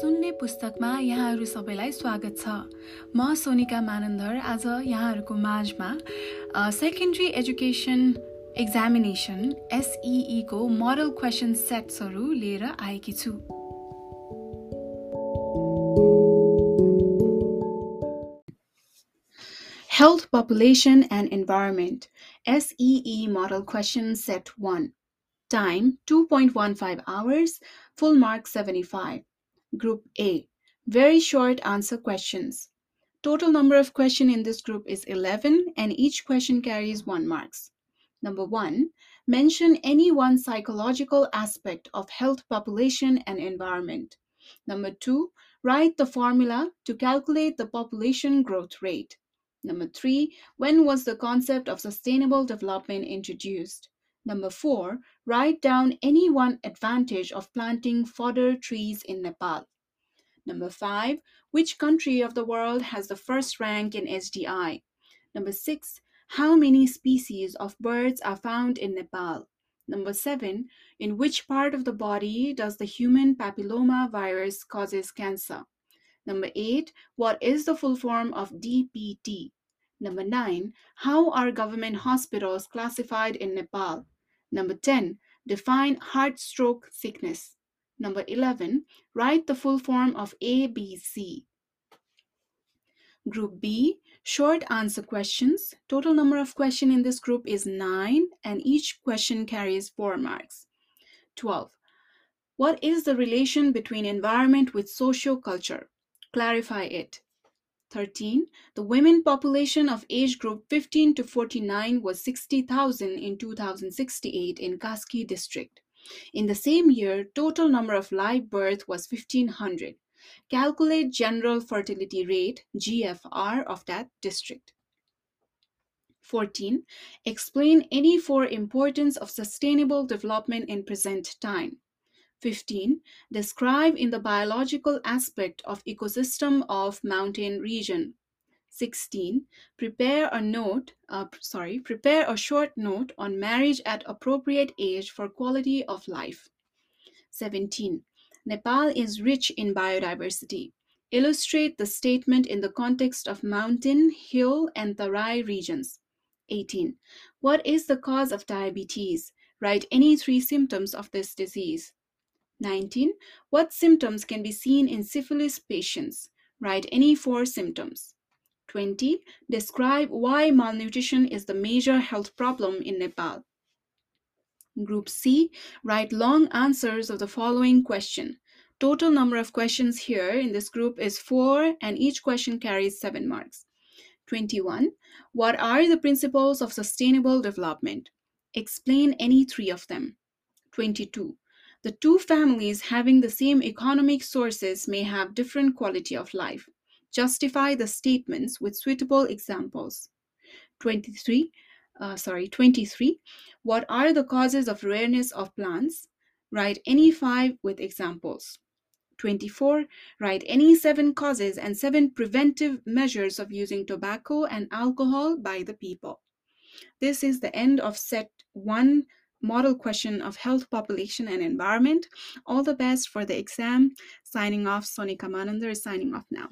सुन्ने पुस्तकमा यहाँहरू सबैलाई स्वागत छ। म सोनिका मानन्दर आज यहाँहरूको माझमा सेकेन्ड्री एजुकेसन एक्जामिनेसन एसइई को क्वेसन सेट्सहरू लिएर आएकी छु। Health population and environment SEE model question set one time two point one five hours full mark seventy five Group A Very short answer questions. Total number of questions in this group is 11 and each question carries 1 marks. Number 1 Mention any one psychological aspect of health, population and environment. Number 2 Write the formula to calculate the population growth rate. Number 3 When was the concept of sustainable development introduced? Number four, write down any one advantage of planting fodder trees in Nepal. Number five, which country of the world has the first rank in SDI? Number six, how many species of birds are found in Nepal? Number seven, in which part of the body does the human papilloma virus causes cancer? Number eight, what is the full form of DPT? Number nine, how are government hospitals classified in Nepal? Number 10, define heart stroke sickness. Number 11, write the full form of ABC. Group B, short answer questions. Total number of questions in this group is 9 and each question carries 4 marks. 12. What is the relation between environment with socio-culture? Clarify it. 13. The women population of age group 15 to 49 was 60,000 in 2068 in Kaski district. In the same year, total number of live birth was 1500. Calculate general fertility rate GFR of that district. 14. Explain any four importance of sustainable development in present time. 15. Describe in the biological aspect of ecosystem of mountain region. 16. Prepare a note, uh, sorry, prepare a short note on marriage at appropriate age for quality of life. 17. Nepal is rich in biodiversity. Illustrate the statement in the context of mountain, hill, and Tarai regions. 18. What is the cause of diabetes? Write any three symptoms of this disease. 19. What symptoms can be seen in syphilis patients? Write any four symptoms. 20. Describe why malnutrition is the major health problem in Nepal. Group C, write long answers of the following question. Total number of questions here in this group is 4 and each question carries 7 marks. 21. What are the principles of sustainable development? Explain any three of them. 22. The two families having the same economic sources may have different quality of life. Justify the statements with suitable examples. 23. Uh, sorry, 23. What are the causes of rareness of plants? Write any five with examples. 24. Write any seven causes and seven preventive measures of using tobacco and alcohol by the people. This is the end of set 1 model question of health, population, and environment. All the best for the exam. Signing off, Sonika Manandar is signing off now.